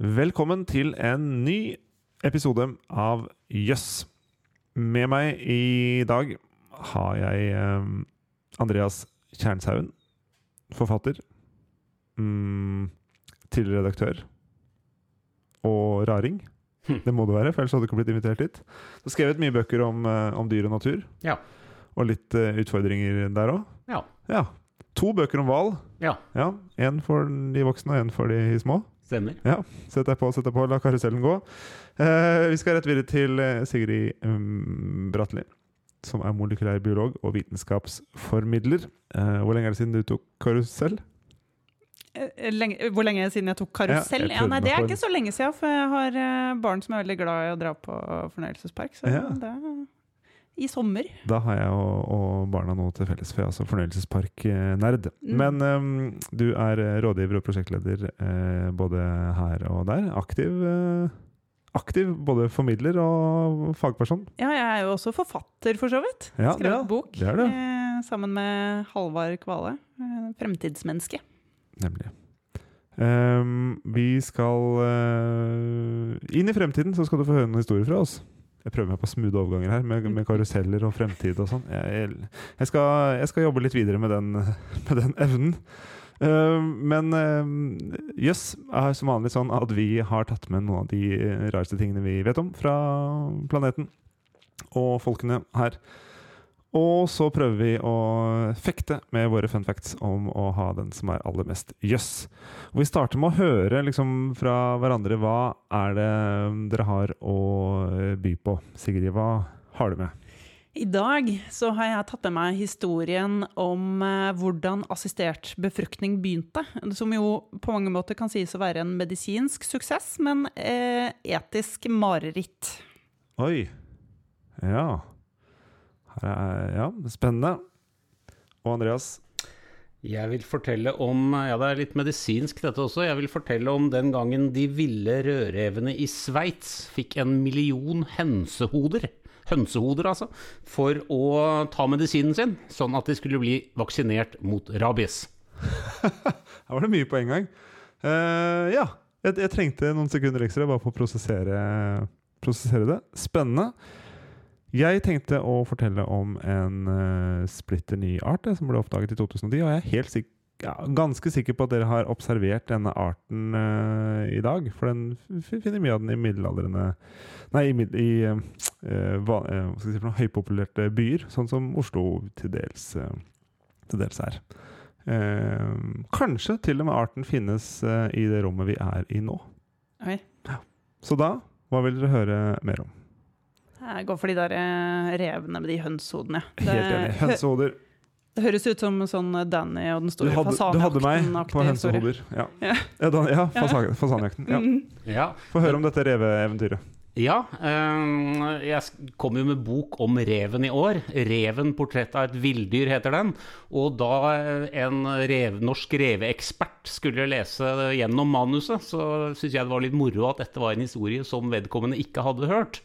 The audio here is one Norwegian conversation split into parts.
Velkommen til en ny episode av Jøss. Med meg i dag har jeg eh, Andreas Kjernshaugen, forfatter. Mm, tidligere redaktør. Og raring. Hm. Det må det være, for ellers hadde du ikke blitt invitert hit. Du har skrevet mye bøker om, eh, om dyr og natur. Ja. Og litt eh, utfordringer der òg. Ja. ja. To bøker om hval. Ja, Ja, En for de voksne og en for de små. Stemmer. Ja, Sett deg på, sett deg på, la karusellen gå. Eh, vi skal rett videre til eh, Sigrid um, Bratli, som er molekylær biolog og vitenskapsformidler. Eh, hvor lenge er det siden du tok karusell? Eh, Lenge, hvor lenge siden jeg tok karusell? Ja, jeg Ja, nei, det er ikke så lenge siden, for jeg har eh, barn som er veldig glad i å dra på fornøyelsespark. Så Ja. det i sommer. Da har jeg og, og barna noe til felles, for jeg er altså fornøyelsespark-nerd. Mm. Men um, du er eh, rådgiver og prosjektleder eh, både her og der. Aktiv, eh, aktiv både formidler og fagperson. Ja, jeg er jo også forfatter, for så vidt. Ja, Skrevet bok det det. eh, sammen med Halvard Kvale. eh, Fremtidsmenneske. Nemlig. Um, vi skal uh, Inn i fremtiden så skal du få høre noen historier fra oss. Jeg prøver meg på smooth overganger her, med, med karuseller og fremtid og sånn. Jeg, jeg, skal, jeg skal jobbe litt videre med den, med den evnen. Uh, men ehm, jøss er som vanlig sånn at vi har tatt med noen av de rareste tingene vi vet om fra planeten og folkene her. Og så prøver vi å fekte med våre fun facts om å ha den som er aller mest jøss. Og Vi starter med å høre liksom fra hverandre hva er det dere har å by på. Sigrid, hva har du med? I dag så har jeg tatt med meg historien om eh, hvordan assistert befruktning begynte. Som jo på mange måter kan sies å være en medisinsk suksess, men eh, etisk mareritt. Oi. Ja. Er, ja, spennende. Og Andreas? Jeg vil fortelle om Ja, det er litt medisinsk dette også. Jeg vil fortelle om den gangen de ville rødrevene i Sveits fikk en million hønsehoder. Hønsehoder, altså. For å ta medisinen sin, sånn at de skulle bli vaksinert mot rabies. Her var det mye på en gang. Uh, ja. Jeg, jeg trengte noen sekunder ekstra bare for å prosessere, prosessere det. Spennende. Jeg tenkte å fortelle om en uh, splitter ny art eh, som ble oppdaget i 2010. Og jeg er helt sik ja, ganske sikker på at dere har observert denne arten uh, i dag. For den finner mye av den i middelaldrende Nei, i, i uh, va- hva si noe, høypopulerte byer, sånn som Oslo til dels, til dels er. Kanskje til og med arten finnes i det rommet vi er i nå. Oi. Så da, hva vil dere høre mer om? Jeg går for de der eh, revene med de hønsehodene. Helt enig. Hønsehoder. Det høres ut som sånn Danny og den store fasanejakten. du hadde meg på hønsehoder. Ja, Ja. ja, ja fasanjakten. Ja. Mhm. Ja, Få høre om dette reveeventyret. Ja eh, jeg kom jo med bok om reven i år. 'Reven portrett av et villdyr' heter den. Og da eh, en rev, norsk reveekspert skulle lese gjennom manuset, så syns jeg det var litt moro at dette var en historie som vedkommende ikke hadde hørt.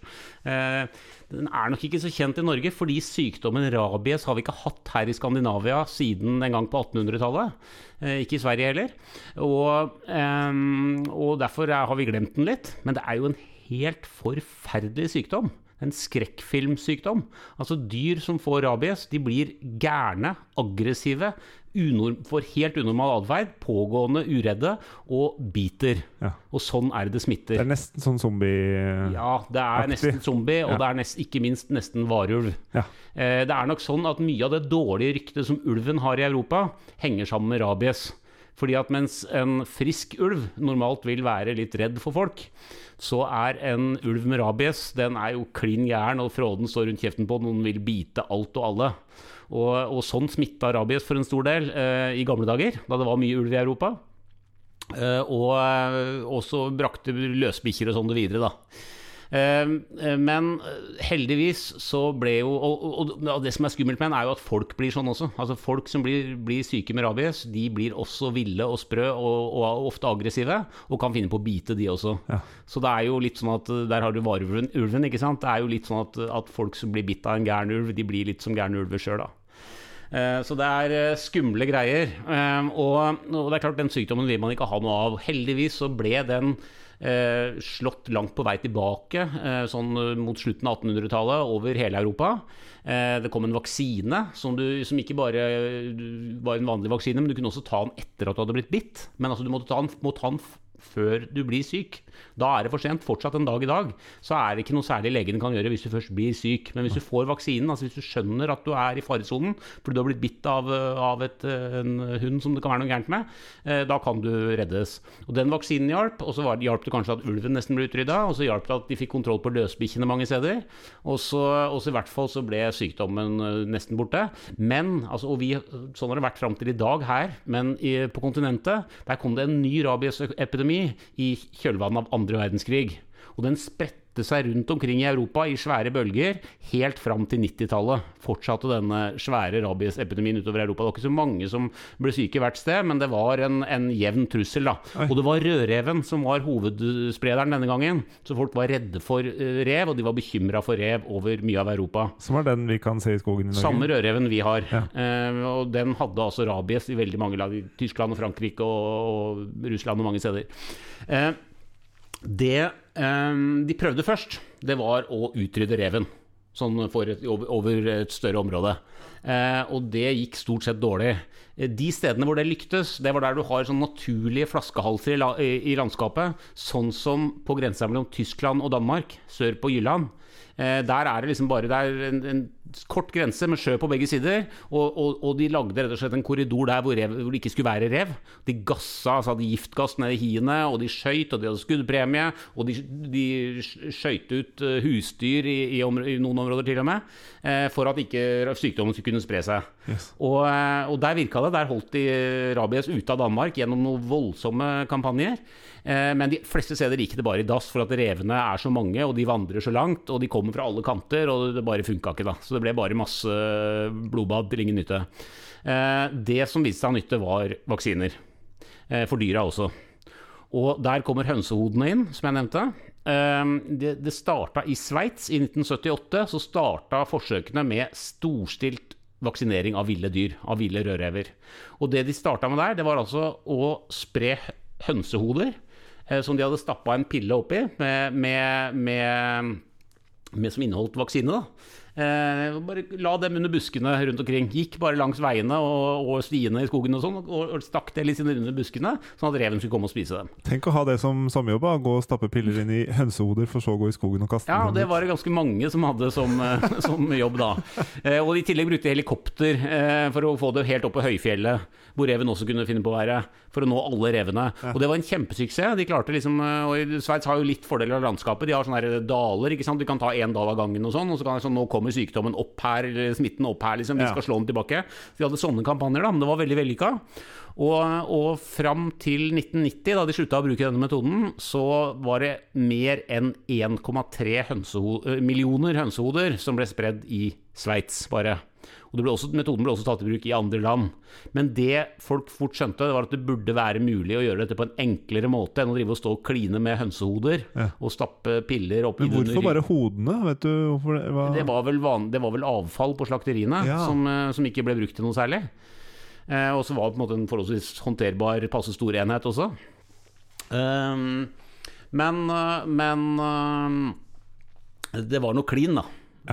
Den er nok ikke så kjent i Norge, fordi sykdommen rabies har vi ikke hatt her i Skandinavia siden en gang på 1800-tallet. Eh, ikke i Sverige heller. Og, eh, og derfor er, har vi glemt den litt. Men det er jo en helt forferdelig sykdom. En skrekkfilmsykdom. Altså dyr som får rabies, de blir gærne, aggressive, får helt unormal atferd, pågående, uredde og biter. Ja. Og sånn er det det smitter. Det er nesten sånn zombie... Ja, det er nesten zombie, og Ja. det er nest, ikke minst nesten varulv. Ja. Eh, det er nok sånn at mye av det dårlige ryktet som ulven har i Europa, henger sammen med rabies. Fordi at mens en frisk ulv normalt vil være litt redd for folk, så er en ulv med rabies den er jo klin gæren, og fråden står rundt kjeften på den, og den vil bite alt og alle. Og, og sånn smitta rabies for en stor del eh, i gamle dager, da det var mye ulv i Europa. Eh, og eh, også brakte løsbikkjer og sånn det videre, da. Eh, eh, Men eh, heldigvis så ble jo og, og, og det som er skummelt med den, er jo at folk blir sånn også. Altså Folk som blir, blir syke med rabies, de blir også ville og sprø og, og ofte aggressive, og kan finne på å bite, de også. Ja. Så det er jo litt sånn at Der har du varulven, ikke sant. Det er jo litt sånn at, at folk som blir bitt av en gæren ulv, de blir litt som gærne ulver sjøl, da. Eh, Så det er eh, skumle greier. Eh, Og, og det er klart, den sykdommen vil man ikke ha noe av. Heldigvis så ble den eh, slått langt på vei tilbake, eh, sånn eh, mot slutten av 1800-tallet, over hele Europa. Eh, det kom en vaksine som, du, som ikke bare eh, var en vanlig vaksine, men du kunne også ta den etter at du hadde blitt bitt. Men altså, du måtte ta den, må ta den før du blir syk. Da er det for sent. Fortsatt en dag i dag så er det ikke noe særlig legen kan gjøre hvis du først blir syk. Men hvis du får vaksinen, altså hvis du skjønner at du er i faresonen fordi du har blitt bitt av, av et, en hund som det kan være noe gærent med, eh, da kan du reddes. Og Den vaksinen hjalp, og så hjalp det kanskje at ulven nesten ble utrydda, og så hjalp det at de fikk kontroll på løsbikkjene mange steder. Og så, i hvert fall så ble sykdommen eh, nesten borte. Men, altså, og vi, sånn har det vært fram til i dag her, men i, på kontinentet, der kom det en ny rabiesepidemi i kjølvannet av andre verdenskrig. Og den spredte seg rundt omkring i Europa i svære bølger helt fram til 90-tallet. Fortsatte denne svære rabiesepidemien utover Europa. Det var ikke så mange som ble syke hvert sted, men det var en, en jevn trussel. da. Oi. Og det var rødreven som var hovedsprederen denne gangen. Så folk var redde for eh, rev, og de var bekymra for rev over mye av Europa. Som er den vi kan se i skogen i Norge. Samme rødreven vi har. Ja. Eh, og den hadde altså rabies i veldig mange land. I Tyskland og Frankrike og, og Russland og mange steder. Eh, det eh, de prøvde først, det var å utrydde reven. Sånn et, over, et større område. Eh, og det gikk stort sett dårlig. Eh, De stedene hvor det lyktes, det var der du har sånn naturlige flaskehalser i, la, i, i landskapet. Sånn som på grensa mellom Tyskland og Danmark, sør på Jylland. Eh, der er det liksom bare det er en, en kort grense med sjø på begge sider. Og, og, og de lagde rett og slett en korridor der hvor, rev, hvor det ikke skulle være rev. De gassa, altså hadde giftgass ned i hiene, og de skøyt, og de hadde skuddpremie. Og de, de skøyt ut eh, husdyr i, i, områ- i noen områder til og med, eh, for at ikke sykdommen skulle kunne spre seg. Og, eh, og der virka det. Der holdt de rabies ute av Danmark gjennom noen voldsomme kampanjer. Eh, Men de fleste steder gikk det bare i dass, for at revene er så mange, og de vandrer så langt, og de kommer fra alle kanter, og det bare funka ikke, da. Så det ble bare masse blodbad til ingen nytte. Eh, Det som viste seg å nytte, var vaksiner. Eh, For dyra også. Og der kommer hønsehodene inn, som jeg nevnte. Eh, det starta i Sveits i 1978. Så starta forsøkene med storstilt vaksinering av ville dyr, av ville rødrever. Og det de starta med der, det var altså å spre hønsehoder eh, som de hadde stappa en pille oppi med, med, med, med som inneholdt vaksine. da. Eh, bare la dem under buskene rundt omkring. Gikk bare langs veiene og, og stiene i skogen og sånn, og, og stakk det litt under buskene, sånn at reven skulle komme og spise dem. Tenk å ha det som sommerjobb. Gå og stappe piller inn i hønsehoder, for så å gå i skogen og kaste Ja, dem Ja, det var det ganske mange som hadde som, eh, som jobb da. Eh, og i tillegg brukte helikopter eh, for å få det helt opp på høyfjellet, hvor reven også kunne finne på å være, for å nå alle revene. Og det var en kjempesuksess. De klarte liksom, eh, og Sveits har jo litt fordeler av landskapet. De har sånne daler, ikke sant. Du kan ta én dal av gangen og sånn, og så kan det sånn, nå kommer sykdommen opp her, eller smitten opp her, liksom. Vi skal slå den tilbake. Så de hadde sånne kampanjer, da, men det var veldig vellykka. Og, og fram til 1990, da de slutta å bruke denne metoden, så var det mer enn 1,3 hønseho eh, millioner hønsehoder som ble spredd i Sveits, bare. Og det ble også, metoden ble også tatt i bruk i andre land. Men det folk fort skjønte, var at det burde være mulig å gjøre dette på en enklere måte enn å drive og stå og kline med hønsehoder Ja. og stappe piller opp Men hvorfor under bare hodene? Vet du hvorfor det var det var, vel van, det var vel avfall på slakteriene Ja. som, eh, som ikke ble brukt til noe særlig. Eh, og så var det på en måte en forholdsvis håndterbar, passe stor enhet også. Um, men eh, men um, det var noe klin, da.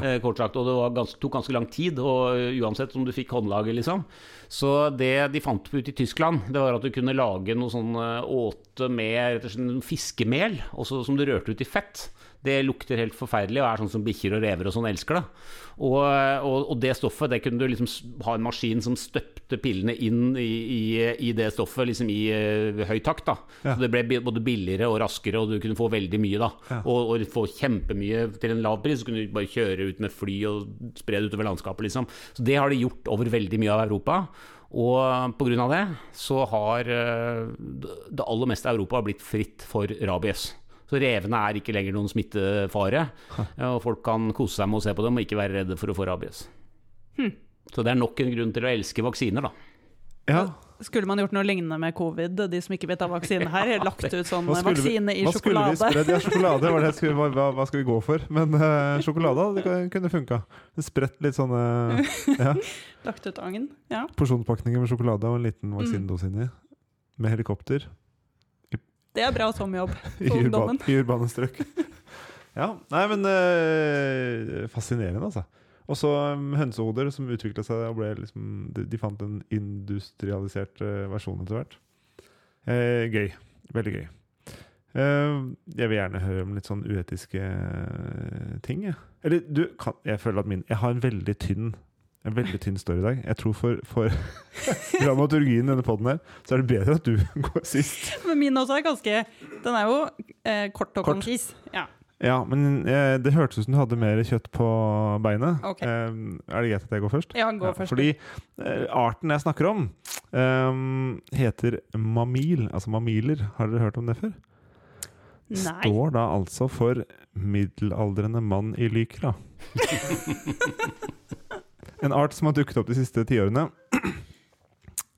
Eh, Kort sagt, og det var gans, tok ganske lang tid, og eh, uansett om du fikk håndlaget, liksom. Så det de fant ut i Tyskland, det var at du kunne lage noe sånn eh, åte med rett og slett fiskemel, også som du rørte ut i fett. Det lukter helt forferdelig og er sånn som bikkjer og rever og sånn elsker det. Og, og, og det stoffet, det kunne du liksom ha en maskin som støpte pillene inn i, i, i det stoffet liksom i uh, høy takt. da. Ja. Så det ble både billigere og raskere, og du kunne få veldig mye. da. Ja. Og, og få kjempemye til en lav pris. Så kunne du bare kjøre ut med fly og spre det utover landskapet. liksom. Så det har de gjort over veldig mye av Europa. Og pga. det så har eh, det aller meste av Europa blitt fritt for rabies. Så revene er ikke lenger noen smittefare. Og folk kan kose seg med å se på dem og ikke være redde for å få rabies. Så det er nok en grunn til å elske vaksiner, da. Ja. Skulle man gjort noe lignende med covid, de som ikke vet av vaksine her? Lagt ut sånn skulle vaksine i hva skulle vi sjokolade? spredd? Ja, sjokolade var det skulle, hva, hva, hva skal vi gå for? Men uh, sjokolade det kunne funka. Spredt litt sånne ja, Lagt ut agn? Ja. porsjonspakninger med sjokolade og en liten Mm. vaksinedose inni. Med helikopter. Det er bra sommerjobb for ungdommen. I urbane strøk. ja, nei, men øh, fascinerende, altså. Og så um, hønsehoder som utvikla seg og ble liksom de, de fant en industrialisert eh, versjon etter hvert. Eh, gøy. Veldig gøy. Eh, jeg vil gjerne høre om litt sånn uetiske ting, jeg. Eller du, kan, jeg føler at min Jeg har en veldig tynn en veldig tynn story i dag. Jeg tror for, for dramaturgien i denne poden her, så er det bedre at du går sist. Men min også er ganske Den er jo eh, kort og Kort. konsis. Ja. Ja, men eh, det hørtes ut som du hadde mer kjøtt på beinet. Okay. Eh, er det greit at jeg går først? ja, går Ja, først. Fordi eh, arten jeg snakker om, eh, heter mamil. Altså mamiler. Har dere hørt om det før? Nei. Står da altså for middelaldrende mann i lykra. en art som har dukket opp de siste tiårene.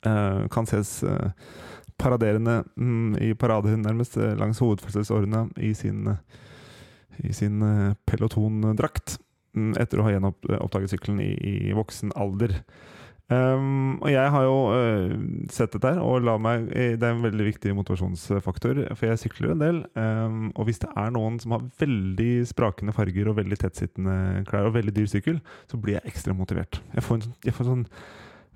Uh, kan ses uh, paraderende mm, i parade nærmest eh, langs hovedfødselsårene i sin, i sin uh, pelotondrakt. mm, Etter å ha gjenoppdaget sykkelen i, i voksen alder. Um, og jeg har jo uh, sett dette her, og meg, eh, det er en veldig viktig motivasjonsfaktor, for jeg sykler en del. Um, og hvis det er noen som har veldig sprakende farger og veldig tettsittende klær og veldig dyr sykkel, så blir jeg ekstra motivert. Jeg får, en, sånn- jeg får sånn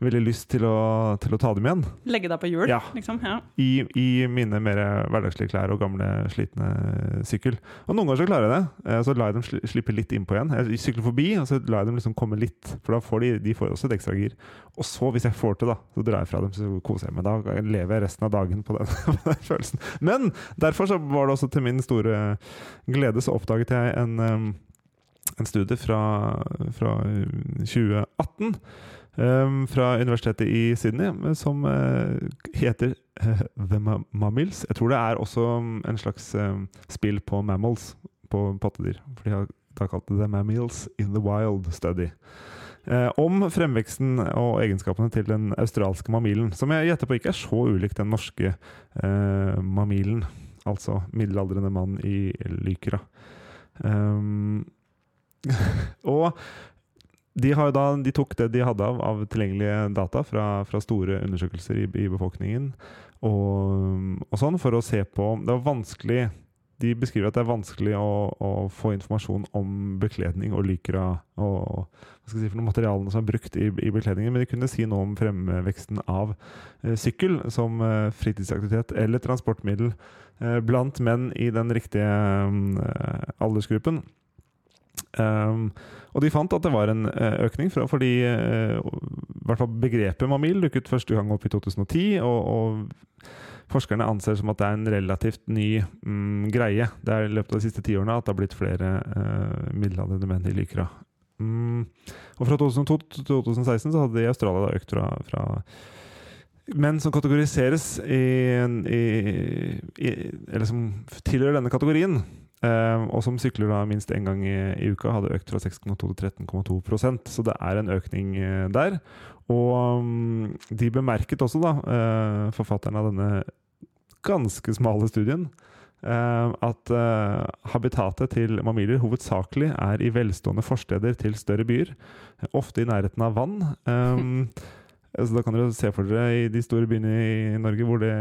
veldig lyst til å, til å ta dem igjen. Legge deg på hjul, Ja. liksom. Ja. I, I mine mer hverdagslige klær og gamle, slitne sykkel. Og noen ganger så klarer jeg det. Eh, Så lar jeg dem slippe litt innpå igjen. Jeg sykler forbi, og så lar jeg dem liksom komme litt. For da får de, de får også et ekstra gir. Og så, hvis jeg får til, da, så drar jeg fra dem, så koser jeg meg. Da lever jeg resten av dagen på den, på den følelsen. Men derfor så var det også til min store glede så oppdaget jeg en, en studie fra, fra 2018 um, fra universitetet i Sydney som eh, heter The Mammals. Jeg tror det er også um, en slags um, spill på mammals, på pattedyr. For de har da kalt det The Mammals in the Wild Study. Eh, om fremveksten og egenskapene til den australske mamilen, som jeg gjetter på ikke er så ulik den norske eh, mamilen. Altså middelaldrende mann i lykra. Um, og de, da, de tok det de hadde av, av tilgjengelige data fra, fra store undersøkelser i, i befolkningen, og, og sånn, for å se på Det var vanskelig De beskriver at det er vanskelig å, å få informasjon om bekledning og lykra og hva skal jeg si for noen materialene som er brukt i, i bekledningen, men de kunne si noe om fremveksten av eh, sykkel som eh, fritidsaktivitet eller transportmiddel eh, blant menn i den riktige eh, aldersgruppen. Um, og de fant at det var en eh, økning, fra, fordi uh, hvert fall begrepet mamil dukket første gang opp i 2010. Og, og forskerne anser som at det er en relativt ny mm, greie. Det er i løpet av de siste tiårene at det har blitt flere uh, middelaldrende menn i lykra. Mm. Og fra 2002 til 2016 så hadde de i Australia økt fra, fra menn som kategoriseres i, i, i Eller som tilhører denne kategorien, eh, og som sykler da minst én gang i, i uka, hadde økt fra 6,2 til 13,2% Så det er en økning eh, der. Og um, de bemerket også, da, uh, forfatterne av denne ganske smale studien, uh, at uh, habitatet til mamiler hovedsakelig er i velstående forsteder til større byer, ofte i nærheten av vann. Um, så da kan dere se for dere i de store byene i Norge hvor det,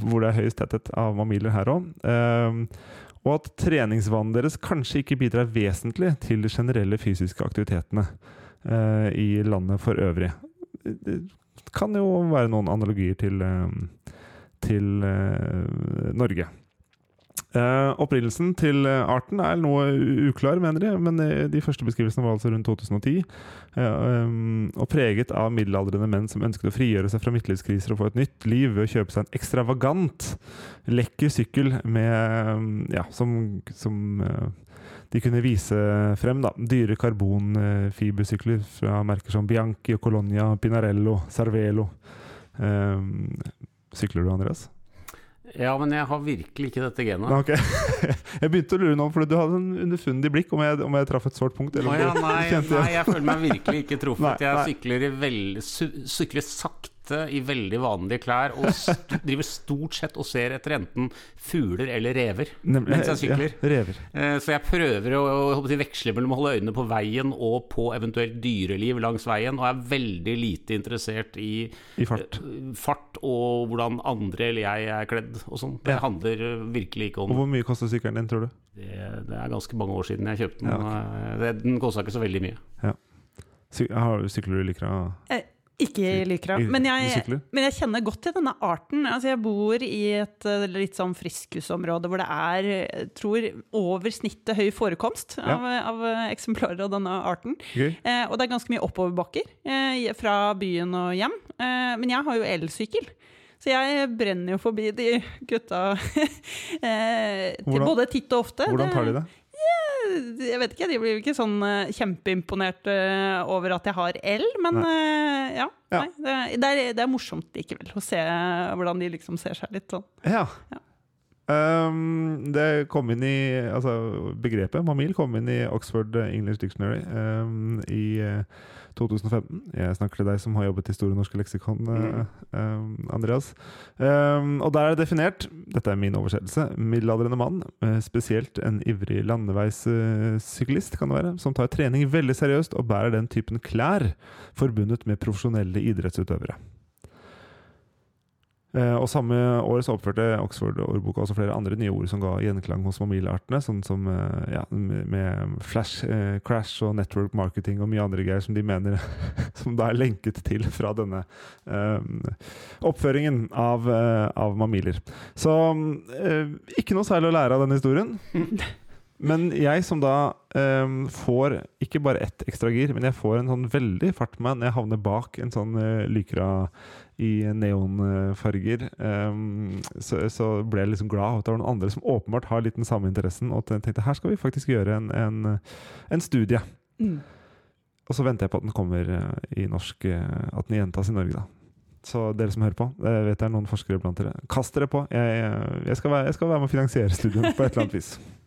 hvor det er høyest tetthet av mamiler her òg. og at treningsvanene deres kanskje ikke bidrar vesentlig til de generelle fysiske aktivitetene eh, i landet for øvrig. Det kan jo være noen analogier til, eh, til eh, Norge. Eh, opprinnelsen til eh, arten er noe uklar, mener de, men eh, de første beskrivelsene var altså rundt 2010. eh, um, og preget av middelaldrende menn som ønsket å frigjøre seg fra midtlivskriser og få et nytt liv ved å kjøpe seg en ekstravagant, lekker sykkel med Ja, som, som de kunne vise frem. da, Dyre karbonfibersykler fra merker som Bianchi, Colonia, Pinarello, Cervelo. Sykler du, Andreas? Ja, men jeg har virkelig ikke dette genet. Nei, ok. jeg begynte å lure nå, for du hadde en underfundig blikk om jeg, om jeg traff et sårt punkt. Eller om ja, nei, nei, jeg føler meg virkelig ikke truffet. Nei, nei. Jeg sykler, i vel, sykler sakte sitte i veldig vanlige klær og st driver stort sett og ser etter enten fugler eller rever Nemlig- mens jeg sykler. Ja, rever. Eh, Så jeg prøver å, å veksle mellom å holde øynene på veien og på eventuelt dyreliv langs veien, og er veldig lite interessert i I fart. eh, fart og hvordan andre eller jeg er kledd og sånn. Det Ja. handler eh, virkelig ikke Og om hvor mye koster sykkelen din, tror du? det. Det er ganske mange år siden jeg kjøpte den. Ja, okay. Den kosta ikke så veldig mye. Ja. sykler du liker å Eh, Ikke liker det. Men jeg, men jeg kjenner godt til denne arten. Altså jeg bor i et eh, litt sånn friskusområde hvor det er jeg tror, over snittet høy forekomst Ja. av, av eh, eksemplarer av denne arten. Okay. Eh, og det er ganske mye oppoverbakker eh, fra byen og hjem. Eh, men jeg har jo elsykkel. Så jeg brenner jo forbi de gutta eh, til både titt og ofte. Hvordan tar de det? Jeg vet ikke, de blir ikke sånn eh, kjempeimponert eh, over at jeg har L, men eh, ja. Nei, det, det, er, det er morsomt likevel å se hvordan de liksom ser seg litt sånn. Ja. Ja. Um, det kom inn i Altså, begrepet mamil kom inn i Oxford English Dictionary um, i uh, 2015. Jeg snakker til deg som har jobbet i Store norske leksikon, uh, um, Andreas. Og der er det definert, dette er min oversettelse, middelaldrende mann, uh, spesielt en ivrig landeveissyklist, kan det være, som tar trening veldig seriøst og bærer den typen klær forbundet med profesjonelle idrettsutøvere. Eh, og Samme år så oppførte Oxford-ordboka også flere andre nye ord som ga gjenklang hos mobilartene, sånn som eh, ja, med, flash eh, crash og network marketing og mye andre greier som de mener som da er lenket til fra denne eh, oppføringen av, av mamiler. Så ikke noe særlig å lære av denne historien. Men jeg som da um, får ikke bare ett ekstra gir, men jeg får en sånn veldig fart med meg når jeg havner bak en sånn uh, Lykra i neonfarger, um, så, så ble jeg liksom glad at det var noen andre som åpenbart har litt den samme interessen, og tenkte her skal vi faktisk gjøre en, en, en studie. Og så venter jeg på at den kommer eh, i norsk, eh, at den gjentas i Norge, da. Så dere som hører på, jeg vet det er noen forskere blant dere, kast dere på. Jeg, jeg, skal, være, jeg skal være med å finansiere studien på et eller annet vis.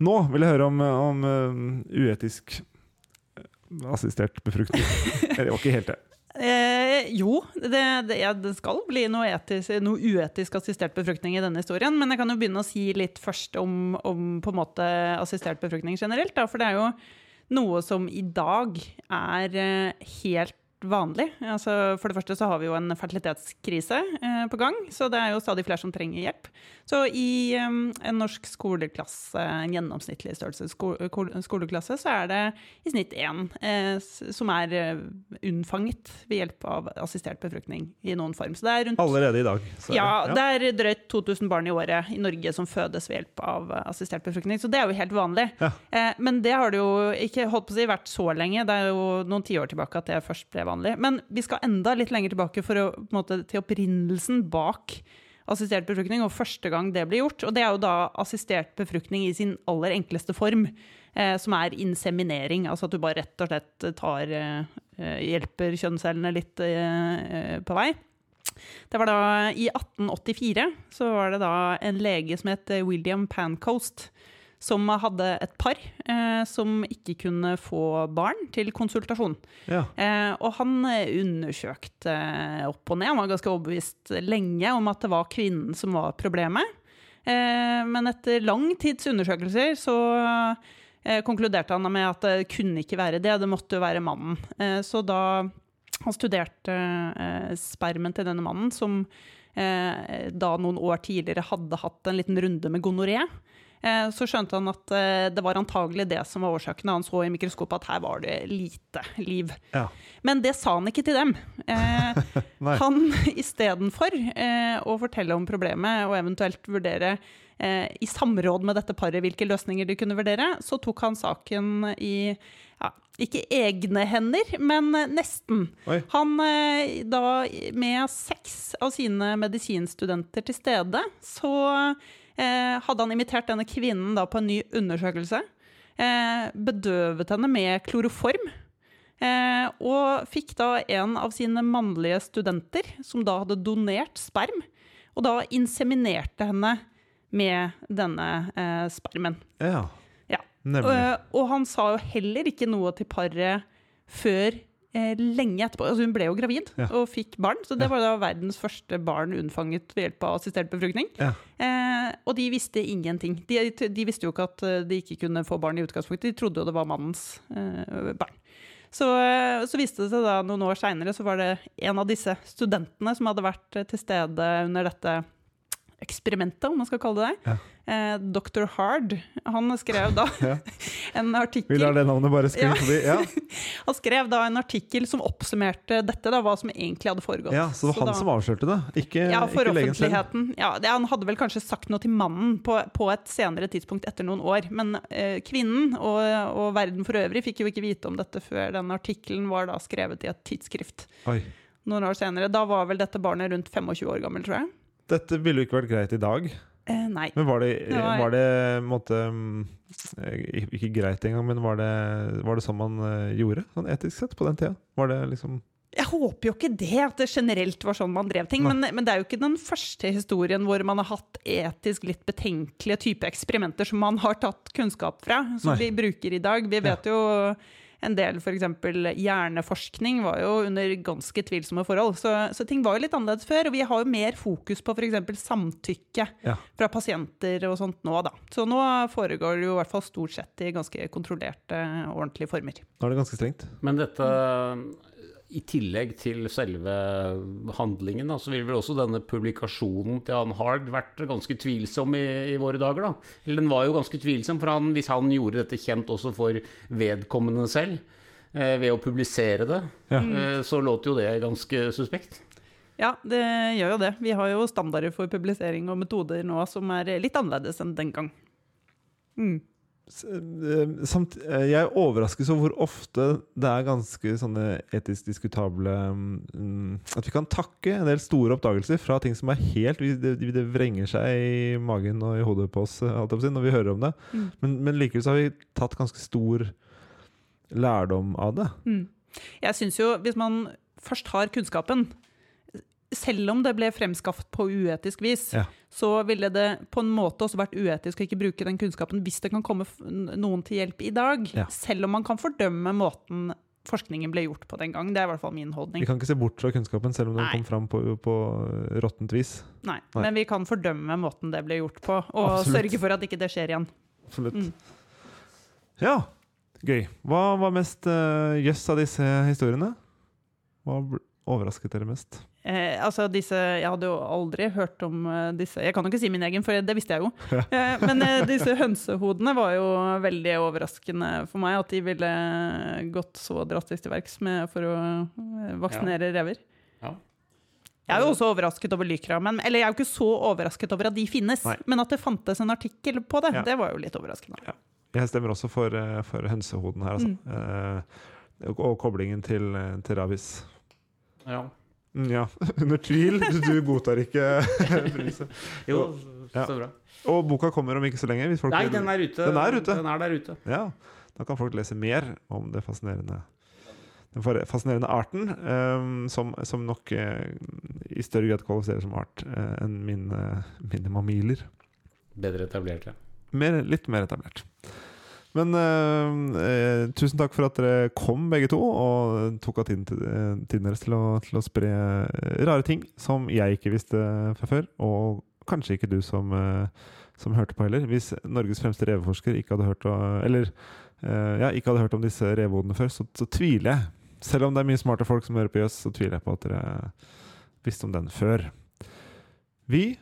Nå vil jeg høre om, om um, uetisk eh, assistert befruktning. Det var ikke helt det. Eh, jo, det, det, ja, det skal bli noe, etisk, noe uetisk assistert befruktning i denne historien. Men jeg kan jo begynne å si litt først om, om på en måte assistert befruktning generelt. Da, for det er jo noe som i dag er eh, helt vanlig. Altså, for det første så har vi jo en fertilitetskrise eh, på gang, så det er jo stadig flere som trenger hjelp. Så i eh, en norsk skoleklasse, en gjennomsnittlig størrelse sko skoleklasse, så er det i snitt én eh, som er eh, unnfanget ved hjelp av assistert befruktning i noen form. Så det er rundt Allerede i dag. så- ja, det er drøyt 2000 barn i året i Norge som fødes ved hjelp av eh, assistert befruktning. Så det er jo helt vanlig. Ja. Eh, men det har det jo ikke holdt på å si, vært så lenge. Det er jo noen tiår tilbake at det først ble vanlig. Men vi skal enda litt lenger tilbake å, måte, til opprinnelsen bak assistert befruktning, og første gang det ble gjort. Og det er jo da assistert befruktning i sin aller enkleste form, eh, som er inseminering. Altså at du bare rett og slett tar eh, eh, hjelper kjønnscellene litt eh, eh, på vei. Det var da I 1884 så var det da en lege som het William Pancoast, som hadde et par eh, som ikke kunne få barn til konsultasjon. Ja. Eh, og han eh, undersøkte eh, opp og ned, han var ganske overbevist lenge om at det var kvinnen som var problemet. Eh, men etter lang tids undersøkelser så eh, konkluderte han med at det kunne ikke være det, det måtte jo være mannen. Eh, så da han studerte eh, spermen til denne mannen, som eh, da noen år tidligere hadde hatt en liten runde med gonoré, så skjønte han at eh, det var antagelig det som var årsaken. da Han så i mikroskopet at her var det lite liv. Ja. Men det sa han ikke til dem. Eh, han istedenfor eh, å fortelle om problemet og eventuelt vurdere eh, i samråd med dette paret hvilke løsninger de kunne vurdere, så tok han saken i ja, ikke egne hender, men nesten. Oi. Han eh, da med seks av sine medisinstudenter til stede, så eh, hadde han invitert denne kvinnen da på en ny undersøkelse. Eh, bedøvet henne med kloroform. Eh, og fikk da en av sine mannlige studenter, som da hadde donert sperm, og da inseminerte henne med denne eh, spermen. ja. Ja. Nemlig. Eh, og han sa jo heller ikke noe til paret før eh, lenge etterpå. Altså hun ble jo gravid Ja. og fikk barn, så det Ja. var da verdens første barn unnfanget ved hjelp av assistert befruktning. Ja. Eh, og de visste ingenting. De, de visste jo ikke at eh, de ikke kunne få barn i utgangspunktet, de trodde jo det var mannens eh, barn. Så, eh, så viste det seg da noen år seinere, så var det en av disse studentene som hadde vært eh, til stede under dette eksperimentet, om man skal kalle det det. Ja. Eh, Dr. Hard. Han skrev da Ja. en artikkel Vi lar det navnet bare skrive forbi. Ja. Han skrev da en artikkel som oppsummerte dette, da, hva som egentlig hadde foregått. ja, Så det var han da- som avslørte det, ikke, ja, for ikke offentligheten. Ja, det, han hadde vel kanskje sagt noe til mannen på, på et senere tidspunkt etter noen år. Men eh, kvinnen og, og verden for øvrig fikk jo ikke vite om dette før den artikkelen var da skrevet i et tidsskrift Oi. noen år senere. Da var vel dette barnet rundt 25 år gammel, tror jeg. Dette ville jo ikke vært greit i dag. Eh, nei. Men var det, Det var- var det måtte, eh, Ikke greit engang, men var det, var det sånn man eh, gjorde, sånn etisk sett, på den tida? Var det liksom Jeg håper jo ikke det, at det generelt var sånn man drev ting. Men, men det er jo ikke den første historien hvor man har hatt etisk litt betenkelige type eksperimenter som man har tatt kunnskap fra, som Nei. vi bruker i dag. Vi vet jo en del f.eks. hjerneforskning var jo under ganske tvilsomme forhold. Så, så ting var jo litt annerledes før. Og vi har jo mer fokus på f.eks. samtykke Ja. fra pasienter og sånt nå, da. Så nå foregår det jo i hvert fall stort sett i ganske kontrollerte, ordentlige former. Nå er det ganske strengt. Men dette, i tillegg til selve handlingen, da, så vil vel også denne publikasjonen til han Hard vært ganske tvilsom i, i våre dager, da. Eller den var jo ganske tvilsom, for han, hvis han gjorde dette kjent også for vedkommende selv, eh, ved å publisere det, Ja. eh, så låt jo det ganske suspekt. Ja, det gjør jo det. Vi har jo standarder for publisering og metoder nå som er litt annerledes enn den gang. Mm. Eh, Samt, eh, jeg overraskes over hvor ofte det er ganske sånne etisk diskutable mm, At vi kan takke en del store oppdagelser fra ting som er helt Det, det vrenger seg i magen og i hodet på oss eh, når vi hører om det. Mm. Men, men likevel så har vi tatt ganske stor lærdom av det. Mm. Jeg syns jo, hvis man først har kunnskapen, selv om det ble fremskaffet på uetisk vis, Ja. Så ville det på en måte også vært uetisk å ikke bruke den kunnskapen hvis det kan komme noen til hjelp i dag. Ja. Selv om man kan fordømme måten forskningen ble gjort på den gang. Det er i hvert fall min holdning. Vi kan ikke se bort fra kunnskapen, selv om den Nei. kom fram på, på råttent vis. Nei. Nei. Men vi kan fordømme måten det ble gjort på, og Absolutt. sørge for at ikke det skjer igjen. Absolutt. Mm. Ja, gøy. Hva var mest uh, yes av disse historiene? Hva overrasket dere mest? Eh, altså disse, Jeg hadde jo aldri hørt om eh, disse Jeg kan jo ikke si min egen, for det visste jeg jo. Eh, men eh, disse hønsehodene var jo veldig overraskende for meg. At de ville gått så drastisk til verks med- for å eh, vaksinere rever. Ja. Jeg er jo også overrasket over Lykra, men, eller jeg er jo ikke så overrasket over at de finnes. Nei. Men at det fantes en artikkel på det, Ja. det var jo litt overraskende. Jeg stemmer også for, eh, for hønsehodene her, altså. Eh, og, og koblingen til, til rabies. Ja. Mm, ja, under tvil. Du, godtar ikke premisset. Jo, så bra. Og boka kommer om ikke så lenge. Nei, den er ute. Den er ute. Den er der ute. Ja, da kan folk lese mer om det fascinerende den fascinerende arten, um, som, som nok uh, i større grad kvalifiserer som art uh, enn mine, mine mamiler. Bedre etablert, ja. Mer, litt mer etablert. Men eh, eh, tusen takk for at dere kom, begge to, og tok av tiden, til, eh, tiden deres til å, til å spre eh, rare ting som jeg ikke visste fra før, og kanskje ikke du som, eh, som hørte på heller. Hvis Norges fremste reveforsker ikke hadde hørt, eller, eh, ja, ikke hadde hørt om disse revehodene før, så, så tviler jeg. Selv om det er mye smarte folk som hører på Jøss, så tviler jeg på at dere visste om den før. Vi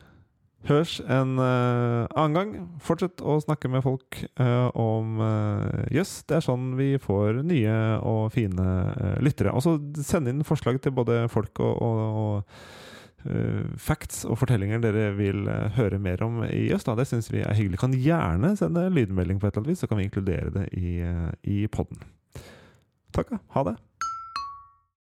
høres en uh, annen gang. Fortsett å snakke med folk uh, om uh, jøss. Det er sånn vi får nye og fine eh, lyttere. Og så send inn forslag til både folk og, og, og eh, facts og fortellinger dere vil eh, høre mer om i Jøss. Det syns vi er hyggelig. Kan gjerne sende lydmelding på et eller annet vis, så kan vi inkludere det i, uh, i podden. Takk. Ha det.